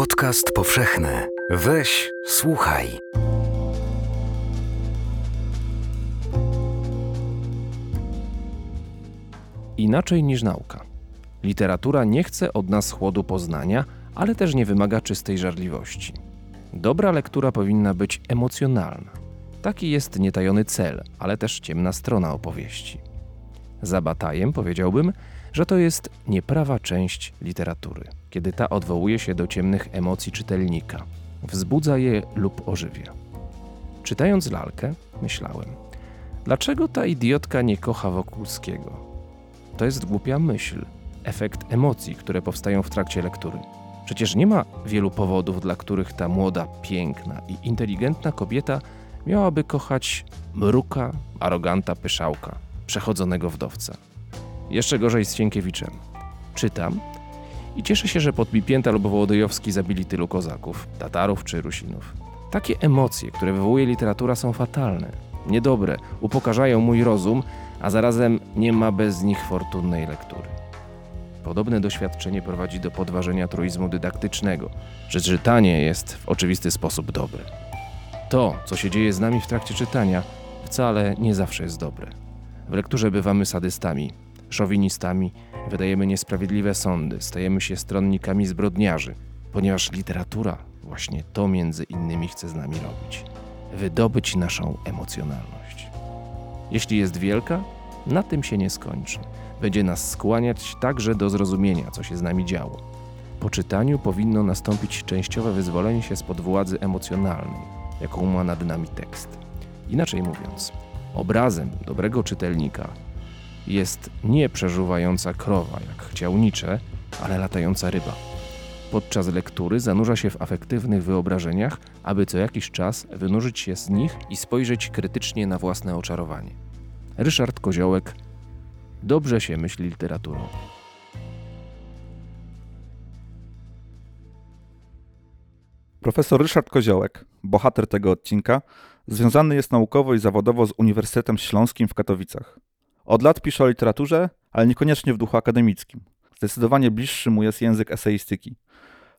podcast powszechny. Weź, słuchaj. Inaczej niż nauka. Literatura nie chce od nas chłodu poznania, ale też nie wymaga czystej żarliwości. Dobra lektura powinna być emocjonalna. Taki jest nietajony cel, ale też ciemna strona opowieści. Za Batajem powiedziałbym, że to jest nieprawa część literatury, kiedy ta odwołuje się do ciemnych emocji czytelnika, wzbudza je lub ożywia. Czytając lalkę, myślałem, dlaczego ta idiotka nie kocha Wokulskiego? To jest głupia myśl, efekt emocji, które powstają w trakcie lektury. Przecież nie ma wielu powodów, dla których ta młoda, piękna i inteligentna kobieta miałaby kochać mruka, aroganta pyszałka, przechodzonego wdowca. Jeszcze gorzej z Sienkiewiczem. Czytam i cieszę się, że Podbipięta lub Wołodyjowski zabili tylu kozaków, Tatarów czy Rusinów. Takie emocje, które wywołuje literatura są fatalne, niedobre, upokarzają mój rozum, a zarazem nie ma bez nich fortunnej lektury. Podobne doświadczenie prowadzi do podważenia truizmu dydaktycznego, że czytanie jest w oczywisty sposób dobre. To, co się dzieje z nami w trakcie czytania, wcale nie zawsze jest dobre. W lekturze bywamy sadystami, szowinistami, wydajemy niesprawiedliwe sądy, stajemy się stronnikami zbrodniarzy, ponieważ literatura właśnie to między innymi chce z nami robić wydobyć naszą emocjonalność. Jeśli jest wielka, na tym się nie skończy. Będzie nas skłaniać także do zrozumienia, co się z nami działo. Po czytaniu powinno nastąpić częściowe wyzwolenie się spod władzy emocjonalnej, jaką ma nad nami tekst. Inaczej mówiąc, obrazem dobrego czytelnika jest nie przeżuwająca krowa, jak chciał Nietzsche, ale latająca ryba. Podczas lektury zanurza się w afektywnych wyobrażeniach, aby co jakiś czas wynurzyć się z nich i spojrzeć krytycznie na własne oczarowanie. Ryszard Koziołek dobrze się myśli literaturą. Profesor Ryszard Koziołek, bohater tego odcinka, związany jest naukowo i zawodowo z Uniwersytetem Śląskim w Katowicach. Od lat pisze o literaturze, ale niekoniecznie w duchu akademickim. Zdecydowanie bliższy mu jest język eseistyki.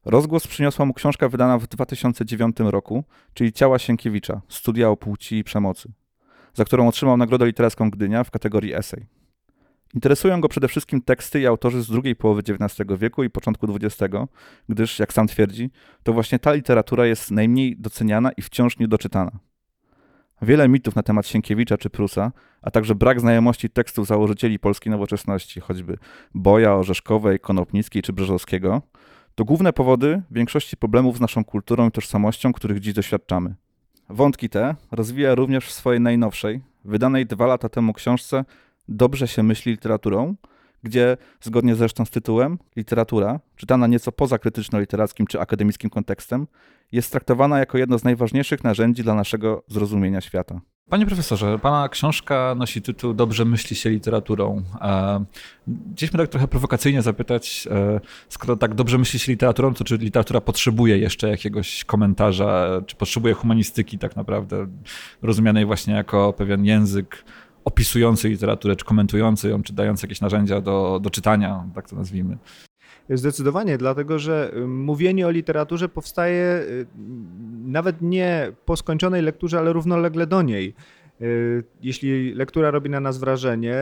Rozgłos przyniosła mu książka wydana w 2009 roku, czyli Ciała Sienkiewicza, studia o płci i przemocy, za którą otrzymał Nagrodę Literacką Gdynia w kategorii esej. Interesują go przede wszystkim teksty i autorzy z drugiej połowy XIX wieku i początku XX, gdyż, jak sam twierdzi, to właśnie ta literatura jest najmniej doceniana i wciąż niedoczytana. Wiele mitów na temat Sienkiewicza czy Prusa, a także brak znajomości tekstów założycieli polskiej nowoczesności, choćby Boja, Orzeszkowej, Konopnickiej czy Brzozowskiego, to główne powody większości problemów z naszą kulturą i tożsamością, których dziś doświadczamy. Wątki te rozwija również w swojej najnowszej, wydanej dwa lata temu książce Dobrze się myśli literaturą, gdzie zgodnie zresztą z tytułem, literatura, czytana nieco poza krytyczno-literackim czy akademickim kontekstem, jest traktowana jako jedno z najważniejszych narzędzi dla naszego zrozumienia świata. Panie profesorze, pana książka nosi tytuł Dobrze myśli się literaturą. Gdzieś mnie tak trochę prowokacyjnie zapytać, e, skoro tak dobrze myśli się literaturą, to czy literatura potrzebuje jeszcze jakiegoś komentarza, czy potrzebuje humanistyki tak naprawdę, rozumianej właśnie jako pewien język opisujący literaturę, czy komentujący ją, czy dający jakieś narzędzia do, do czytania, tak to nazwijmy. Zdecydowanie, dlatego że y, mówienie o literaturze powstaje y, nawet nie po skończonej lekturze, ale równolegle do niej. Y, jeśli lektura robi na nas wrażenie,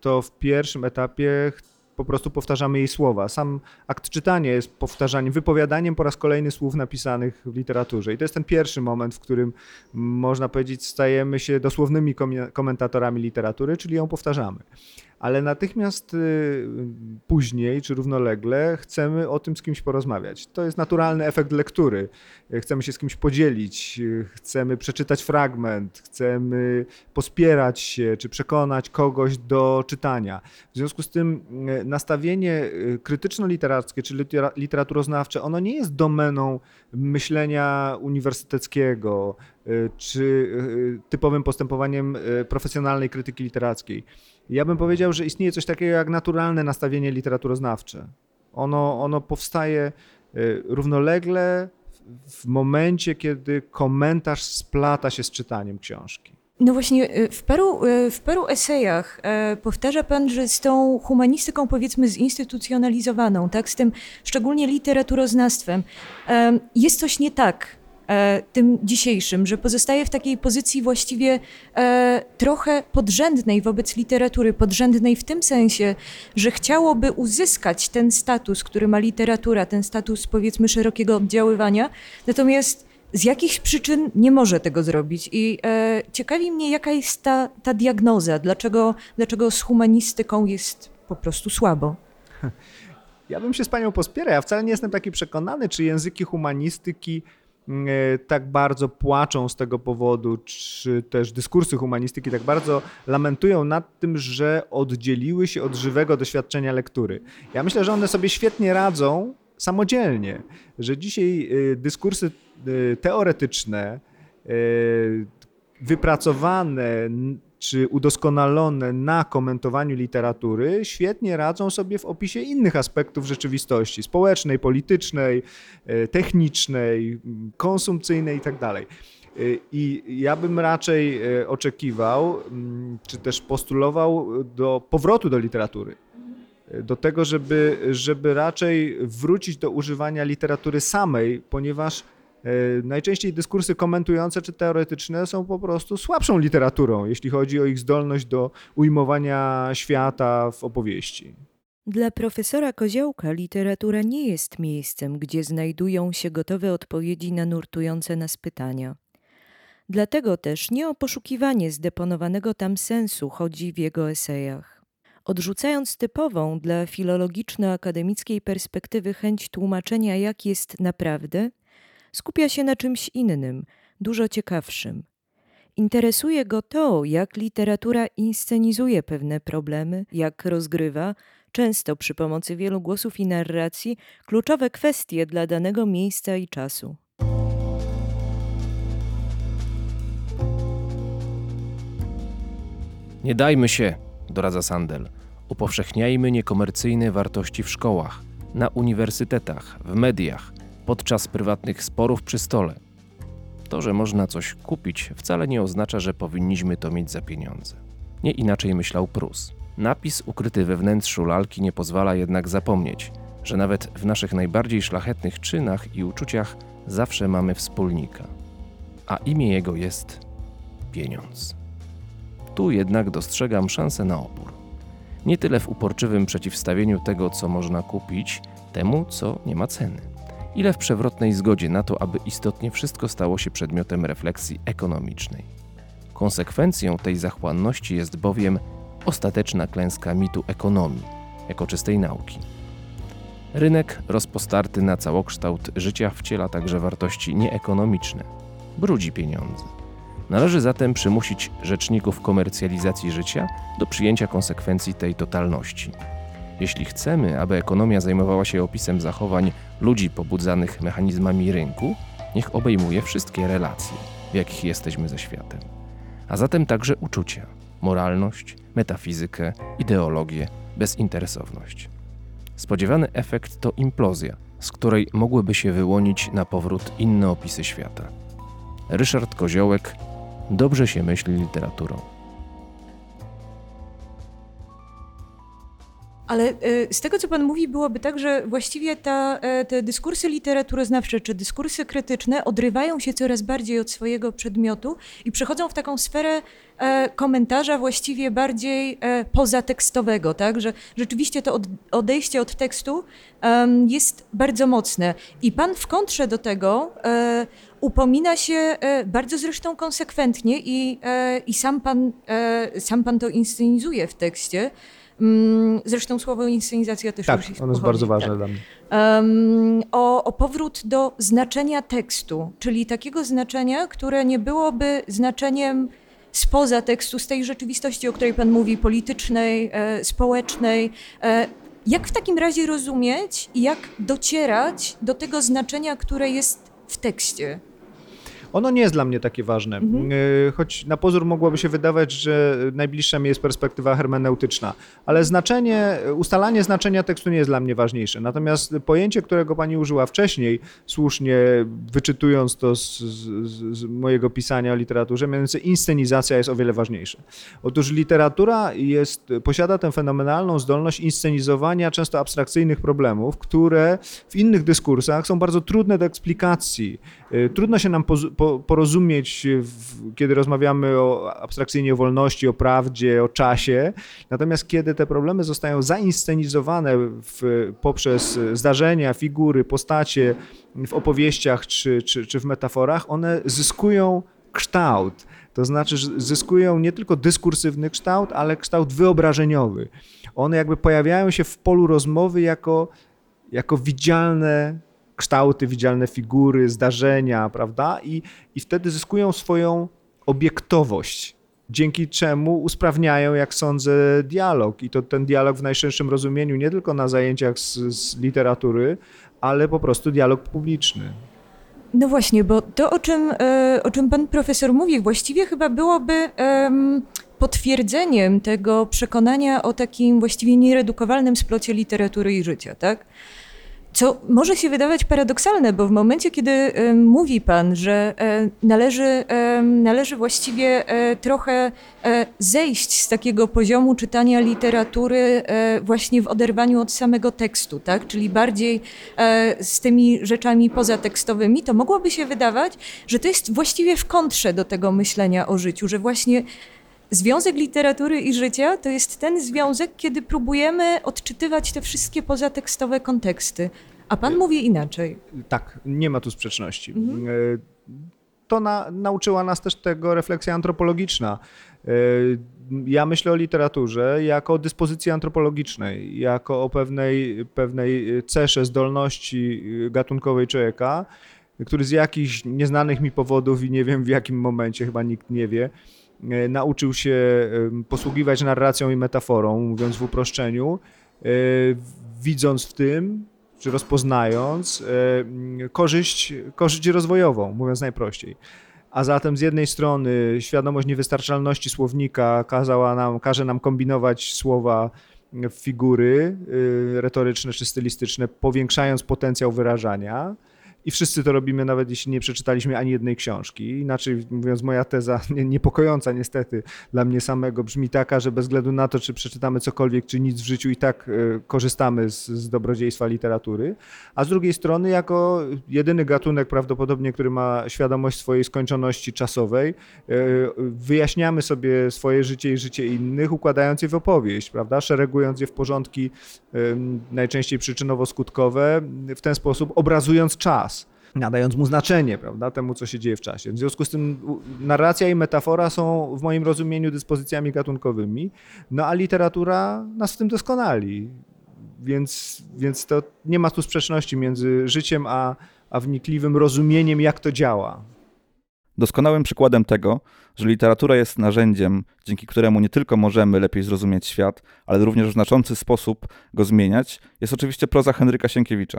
to w pierwszym etapie po prostu powtarzamy jej słowa. Sam akt czytania jest powtarzaniem, wypowiadaniem po raz kolejny słów napisanych w literaturze. I to jest ten pierwszy moment, w którym można powiedzieć, stajemy się dosłownymi komentatorami literatury, czyli ją powtarzamy ale natychmiast y, później czy równolegle chcemy o tym z kimś porozmawiać. To jest naturalny efekt lektury. Chcemy się z kimś podzielić, chcemy przeczytać fragment, chcemy pospierać się czy przekonać kogoś do czytania. W związku z tym y, nastawienie y, krytyczno-literackie czy literaturoznawcze, ono nie jest domeną myślenia uniwersyteckiego czy typowym postępowaniem profesjonalnej krytyki literackiej ja bym powiedział, że istnieje coś takiego jak naturalne nastawienie literaturoznawcze. Ono, ono powstaje y, równolegle w momencie, kiedy komentarz splata się z czytaniem książki. No właśnie, y, w paru, y, w paru esejach powtarza pan, że z tą humanistyką powiedzmy zinstytucjonalizowaną, tak, z tym szczególnie literaturoznawstwem, em, jest coś nie tak tym dzisiejszym, że pozostaje w takiej pozycji właściwie e, trochę podrzędnej wobec literatury, podrzędnej w tym sensie, że chciałoby uzyskać ten status, który ma literatura, ten status powiedzmy szerokiego oddziaływania, natomiast z jakichś przyczyn nie może tego zrobić. I e, ciekawi mnie, jaka jest ta, ta diagnoza, dlaczego, dlaczego z humanistyką jest po prostu słabo. Ja bym się z panią pospierał. Ja wcale nie jestem taki przekonany, czy języki humanistyki e, tak bardzo płaczą z tego powodu, czy też dyskursy humanistyki tak bardzo lamentują nad tym, że oddzieliły się od żywego doświadczenia lektury. Ja myślę, że one sobie świetnie radzą samodzielnie, że dzisiaj y, dyskursy y, teoretyczne, wypracowane czy udoskonalone na komentowaniu literatury, świetnie radzą sobie w opisie innych aspektów rzeczywistości społecznej, politycznej, e, technicznej, konsumpcyjnej itd. E, I ja bym raczej e, oczekiwał, m, czy też postulował do powrotu do literatury. Do tego, żeby, żeby raczej wrócić do używania literatury samej, ponieważ Najczęściej dyskursy komentujące czy teoretyczne są po prostu słabszą literaturą, jeśli chodzi o ich zdolność do ujmowania świata w opowieści. Dla profesora Koziołka literatura nie jest miejscem, gdzie znajdują się gotowe odpowiedzi na nurtujące nas pytania. Dlatego też nie o poszukiwanie zdeponowanego tam sensu chodzi w jego esejach. Odrzucając typową dla filologiczno-akademickiej perspektywy chęć tłumaczenia, jak jest naprawdę, skupia się na czymś innym, dużo ciekawszym. Interesuje go to, jak literatura inscenizuje pewne problemy, jak rozgrywa, często przy pomocy wielu głosów i narracji, kluczowe kwestie dla danego miejsca i czasu. Nie dajmy się, doradza Sandel. Upowszechniajmy niekomercyjne wartości w szkołach, na uniwersytetach, w mediach, podczas prywatnych sporów przy stole. To, że można coś kupić, wcale nie oznacza, że powinniśmy to mieć za pieniądze. Nie inaczej myślał Prus. Napis ukryty we wnętrzu lalki nie pozwala jednak zapomnieć, że nawet w naszych najbardziej szlachetnych czynach i uczuciach zawsze mamy wspólnika. A imię jego jest pieniądz. Tu jednak dostrzegam szansę na opór. Nie tyle w uporczywym przeciwstawieniu tego, co można kupić, temu, co nie ma ceny, ile w przewrotnej zgodzie na to, aby istotnie wszystko stało się przedmiotem refleksji ekonomicznej. Konsekwencją tej zachłanności jest bowiem ostateczna klęska mitu ekonomii, jako czystej nauki. Rynek rozpostarty na całokształt życia wciela także wartości nieekonomiczne, brudzi pieniądze. Należy zatem przymusić rzeczników komercjalizacji życia do przyjęcia konsekwencji tej totalności. Jeśli chcemy, aby ekonomia zajmowała się opisem zachowań ludzi pobudzanych mechanizmami rynku, niech obejmuje wszystkie relacje, w jakich jesteśmy ze światem. A zatem także uczucia, moralność, metafizykę, ideologię, bezinteresowność. Spodziewany efekt to implozja, z której mogłyby się wyłonić na powrót inne opisy świata. Ryszard Koziołek dobrze się myśli literaturą. Ale y, z tego, co pan mówi, byłoby tak, że właściwie ta, e, te dyskursy literaturoznawcze czy dyskursy krytyczne odrywają się coraz bardziej od swojego przedmiotu i przechodzą w taką sferę e, komentarza właściwie bardziej e, pozatekstowego, tak? Że rzeczywiście to od, odejście od tekstu jest bardzo mocne. I pan w kontrze do tego upomina się bardzo zresztą konsekwentnie i, i sam, pan, sam pan to inscenizuje w tekście. Mm, Zresztą słowo inscenizacja też Tak, już jest ono jest bardzo ważne tak. dla mnie. Em, o, o powrót do znaczenia tekstu, czyli takiego znaczenia, które nie byłoby znaczeniem spoza tekstu, z tej rzeczywistości, o której Pan mówi, politycznej, e, społecznej. E, jak w takim razie rozumieć i jak docierać do tego znaczenia, które jest w tekście? Ono nie jest dla mnie takie ważne, Mhm. Y, choć na pozór mogłoby się wydawać, że najbliższa mi jest perspektywa hermeneutyczna, ale znaczenie, ustalanie znaczenia tekstu nie jest dla mnie ważniejsze. Natomiast pojęcie, którego pani użyła wcześniej, słusznie wyczytując to z, z, z mojego pisania o literaturze, mianowicie inscenizacja jest o wiele ważniejsza. Otóż literatura jest, posiada tę fenomenalną zdolność inscenizowania często abstrakcyjnych problemów, które w innych dyskursach są bardzo trudne do eksplikacji. Y, Trudno się nam poz- po, porozumieć, w, kiedy rozmawiamy o abstrakcyjnie o wolności, o prawdzie, o czasie. Natomiast kiedy te problemy zostają zainscenizowane w, poprzez zdarzenia, figury, postacie w opowieściach czy, czy, czy w metaforach, one zyskują kształt. To znaczy, że zyskują nie tylko dyskursywny kształt, ale kształt wyobrażeniowy. One jakby pojawiają się w polu rozmowy jako, jako widzialne kształty, widzialne figury, zdarzenia, prawda? I, I wtedy zyskują swoją obiektowość, dzięki czemu usprawniają, jak sądzę, dialog. I to ten dialog w najszerszym rozumieniu, nie tylko na zajęciach z, z literatury, ale po prostu dialog publiczny. No właśnie, bo to, o czym, e, o czym pan profesor mówi, właściwie chyba byłoby em, potwierdzeniem tego przekonania o takim właściwie nieredukowalnym splocie literatury i życia, tak? Co może się wydawać paradoksalne, bo w momencie, kiedy mówi pan, że e, należy, należy właściwie e, trochę e, zejść z takiego poziomu czytania literatury właśnie w oderwaniu od samego tekstu, tak? czyli bardziej z tymi rzeczami pozatekstowymi, to mogłoby się wydawać, że to jest właściwie w kontrze do tego myślenia o życiu, że właśnie Związek literatury i życia to jest ten związek, kiedy próbujemy odczytywać te wszystkie pozatekstowe konteksty. A pan mówi inaczej. Tak, nie ma tu sprzeczności. Mhm. E, To na, nauczyła nas też tego refleksja antropologiczna. E, Ja myślę o literaturze jako o dyspozycji antropologicznej, jako o pewnej, pewnej cesze zdolności gatunkowej człowieka, który z jakichś nieznanych mi powodów i nie wiem w jakim momencie, chyba nikt nie wie, e, nauczył się posługiwać narracją i metaforą, mówiąc w uproszczeniu, e, widząc w tym, czy rozpoznając e, korzyść, korzyść rozwojową, mówiąc najprościej. A zatem z jednej strony świadomość niewystarczalności słownika kazała nam, każe nam kombinować słowa figury y, retoryczne czy stylistyczne, powiększając potencjał wyrażania. I wszyscy to robimy, nawet jeśli nie przeczytaliśmy ani jednej książki. Inaczej mówiąc, moja teza, nie- niepokojąca niestety dla mnie samego, brzmi taka, że bez względu na to, czy przeczytamy cokolwiek, czy nic w życiu, i tak y, korzystamy z, z dobrodziejstwa literatury. A z drugiej strony, jako jedyny gatunek prawdopodobnie, który ma świadomość swojej skończoności czasowej, y, wyjaśniamy sobie swoje życie i życie innych, układając je w opowieść, prawda? Szeregując je w porządki najczęściej przyczynowo-skutkowe, w ten sposób obrazując czas nadając mu znaczenie, prawda, temu, co się dzieje w czasie. W związku z tym narracja i metafora są w moim rozumieniu dyspozycjami gatunkowymi, no a literatura nas w tym doskonali. Więc, więc to nie ma tu sprzeczności między życiem a, a wnikliwym rozumieniem, jak to działa. Doskonałym przykładem tego, że literatura jest narzędziem, dzięki któremu nie tylko możemy lepiej zrozumieć świat, ale również w znaczący sposób go zmieniać, jest oczywiście proza Henryka Sienkiewicza.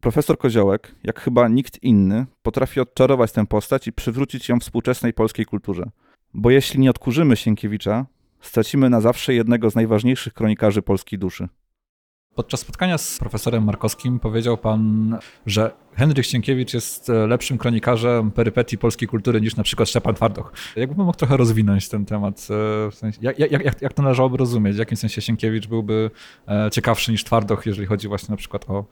Profesor Koziołek, jak chyba nikt inny, potrafi odczarować tę postać i przywrócić ją współczesnej polskiej kulturze. Bo jeśli nie odkurzymy Sienkiewicza, stracimy na zawsze jednego z najważniejszych kronikarzy polskiej duszy. Podczas spotkania z profesorem Markowskim powiedział pan, że Henryk Sienkiewicz jest e, lepszym kronikarzem perypetii polskiej kultury niż na przykład Szczepan Twardoch. Jakby pan mógł trochę rozwinąć ten temat? e, W sensie, jak, jak, jak, to należałoby rozumieć? W jakim sensie Sienkiewicz byłby e, ciekawszy niż Twardoch, jeżeli chodzi właśnie na przykład o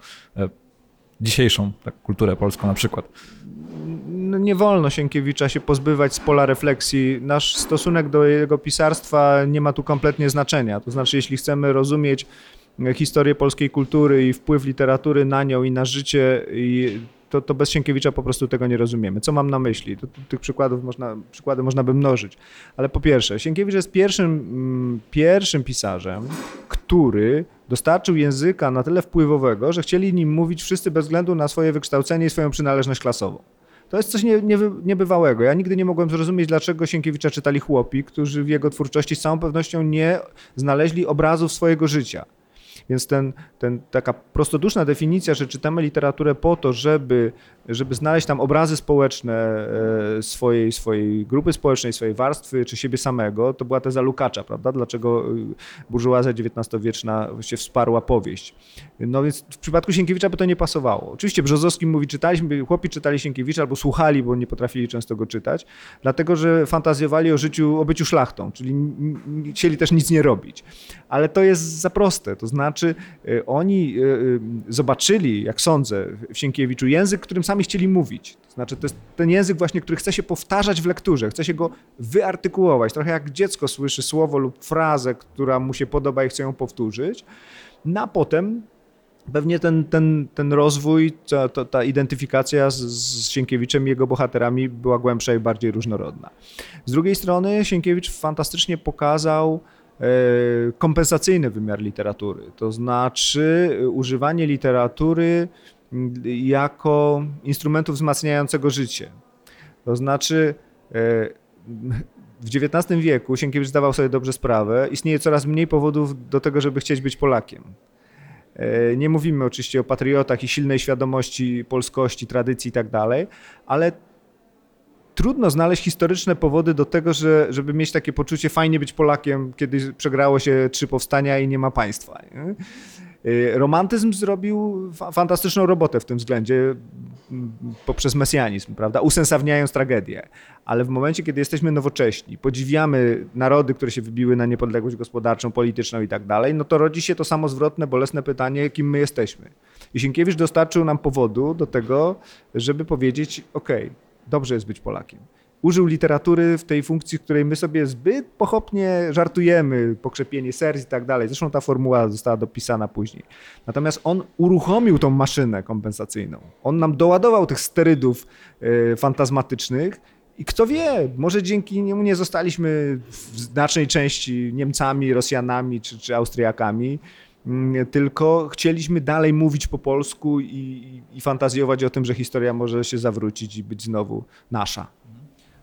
dzisiejszą tak, kulturę polską na przykład? No, nie wolno Sienkiewicza się pozbywać z pola refleksji. Nasz stosunek do jego pisarstwa nie ma tu kompletnie znaczenia. To znaczy, jeśli chcemy rozumieć historię polskiej kultury i wpływ literatury na nią i na życie, i to, to bez Sienkiewicza po prostu tego nie rozumiemy. Co mam na myśli? To, to, tych przykładów można, przykłady można by mnożyć. Ale po pierwsze, Sienkiewicz jest pierwszym, mm, pierwszym pisarzem, który dostarczył języka na tyle wpływowego, że chcieli nim mówić wszyscy bez względu na swoje wykształcenie i swoją przynależność klasową. To jest coś nie, nie, niebywałego. Ja nigdy nie mogłem zrozumieć, dlaczego Sienkiewicza czytali chłopi, którzy w jego twórczości z całą pewnością nie znaleźli obrazów swojego życia. Więc ten, ten, taka prostoduszna definicja, że czytamy literaturę po to, żeby żeby znaleźć tam obrazy społeczne e, swojej, swojej grupy społecznej, swojej warstwy, czy siebie samego, to była teza Lukacza, prawda? Dlaczego y, burżuazja XIX-wieczna się wsparła powieść. No więc w przypadku Sienkiewicza by to nie pasowało. Oczywiście Brzozowski mówi, czytaliśmy, chłopi czytali Sienkiewicza albo słuchali, bo nie potrafili często go czytać, dlatego że fantazjowali o życiu, o byciu szlachtą, czyli chcieli też nic nie robić. Ale to jest za proste, to znaczy y, oni zobaczyli, jak sądzę, w Sienkiewiczu język, którym sami chcieli mówić. To znaczy to jest ten język właśnie, który chce się powtarzać w lekturze, chce się go wyartykułować, trochę jak dziecko słyszy słowo lub frazę, która mu się podoba i chce ją powtórzyć, no potem pewnie ten, ten, ten rozwój, ta, ta, ta identyfikacja z, z Sienkiewiczem i jego bohaterami była głębsza i bardziej różnorodna. Z drugiej strony Sienkiewicz fantastycznie pokazał e, kompensacyjny wymiar literatury, to znaczy e, używanie literatury jako instrumentu wzmacniającego życie. To znaczy e, w XIX wieku Sienkiewicz zdawał sobie dobrze sprawę, istnieje coraz mniej powodów do tego, żeby chcieć być Polakiem. E, Nie mówimy oczywiście o patriotach i silnej świadomości polskości, tradycji i tak ale trudno znaleźć historyczne powody do tego, że, żeby mieć takie poczucie fajnie być Polakiem, kiedy przegrało się trzy powstania i nie ma państwa. Nie? E, Romantyzm zrobił fa- fantastyczną robotę w tym względzie poprzez mesjanizm, prawda? Usensowniając tragedię. Ale w momencie, kiedy jesteśmy nowocześni, podziwiamy narody, które się wybiły na niepodległość gospodarczą, polityczną i tak dalej, no to rodzi się to samo zwrotne, bolesne pytanie, kim my jesteśmy. I Sienkiewicz dostarczył nam powodu do tego, żeby powiedzieć, okej, dobrze jest być Polakiem. Użył literatury w tej funkcji, w której my sobie zbyt pochopnie żartujemy, pokrzepienie serc i tak dalej. Zresztą ta formuła została dopisana później. Natomiast on uruchomił tą maszynę kompensacyjną. On nam doładował tych sterydów e, fantazmatycznych i kto wie, może dzięki niemu nie zostaliśmy w znacznej części Niemcami, Rosjanami czy, czy Austriakami, mm, tylko chcieliśmy dalej mówić po polsku i, i fantazjować o tym, że historia może się zawrócić i być znowu nasza.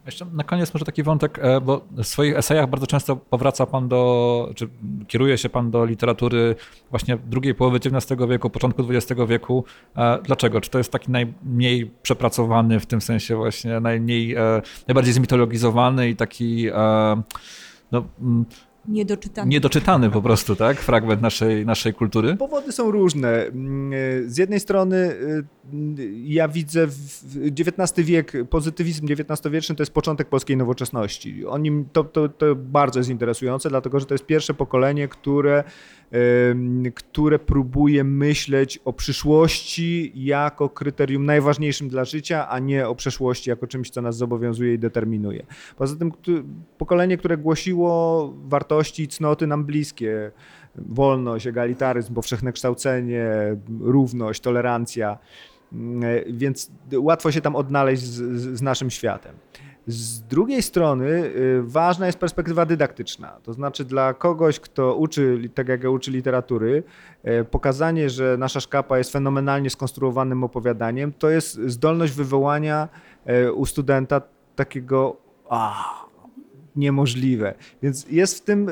Jeszcze na koniec może taki wątek, e, bo w swoich esejach bardzo często powraca pan do, czy kieruje się pan do literatury właśnie drugiej połowy XIX wieku, początku XX wieku. E, Dlaczego? Czy to jest taki najmniej przepracowany, w tym sensie właśnie najmniej, e, najbardziej zmitologizowany i taki no, Niedoczytany. niedoczytany po prostu, tak? Fragment naszej, naszej kultury? Powody są różne. Mm, e, Z jednej strony y, ja widzę XIX wiek, pozytywizm XIX-wieczny to jest początek polskiej nowoczesności. O nim to, to, to bardzo jest interesujące, dlatego że to jest pierwsze pokolenie, które, które próbuje myśleć o przyszłości jako kryterium najważniejszym dla życia, a nie o przeszłości jako czymś, co nas zobowiązuje i determinuje. Poza tym pokolenie, które głosiło wartości i cnoty nam bliskie, wolność, egalitaryzm, powszechne kształcenie, równość, tolerancja, Mm, więc łatwo się tam odnaleźć z z naszym światem. Z drugiej strony y, ważna jest perspektywa dydaktyczna, to znaczy dla kogoś, kto uczy, tak jak ja uczy literatury, y, pokazanie, że nasza szkapa jest fenomenalnie skonstruowanym opowiadaniem, to jest zdolność wywołania y, u studenta takiego a, niemożliwe. Więc jest w tym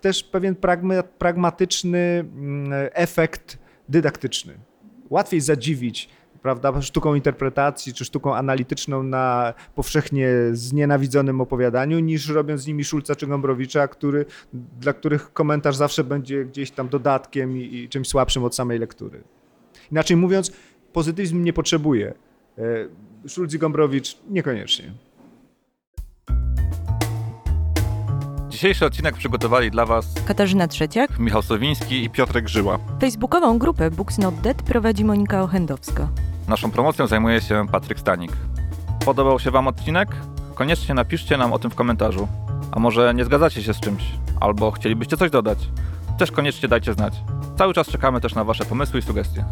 też pewien pragma, pragmatyczny mm, efekt dydaktyczny. Łatwiej zadziwić prawda, sztuką interpretacji czy sztuką analityczną na powszechnie znienawidzonym opowiadaniu, niż robiąc z nimi Szulca czy Gombrowicza, który, dla których komentarz zawsze będzie gdzieś tam dodatkiem i, i czymś słabszym od samej lektury. Inaczej mówiąc, pozytywizm nie potrzebuje. E, Szulc i Gombrowicz niekoniecznie. Dzisiejszy odcinek przygotowali dla Was Katarzyna Trzeciak. Michał Sowiński i Piotrek Żyła. Facebookową grupę Books Not Dead prowadzi Monika Ochendowska. Naszą promocją zajmuje się Patryk Stanik. Podobał się Wam odcinek? Koniecznie napiszcie nam o tym w komentarzu. A może nie zgadzacie się z czymś? Albo chcielibyście coś dodać? Też koniecznie dajcie znać. Cały czas czekamy też na Wasze pomysły i sugestie.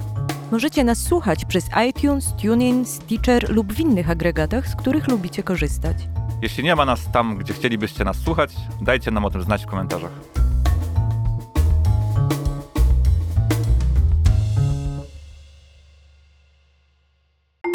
Możecie nas słuchać przez iTunes, TuneIn, Stitcher lub w innych agregatach, z których lubicie korzystać. Jeśli nie ma nas tam, gdzie chcielibyście nas słuchać, dajcie nam o tym znać w komentarzach.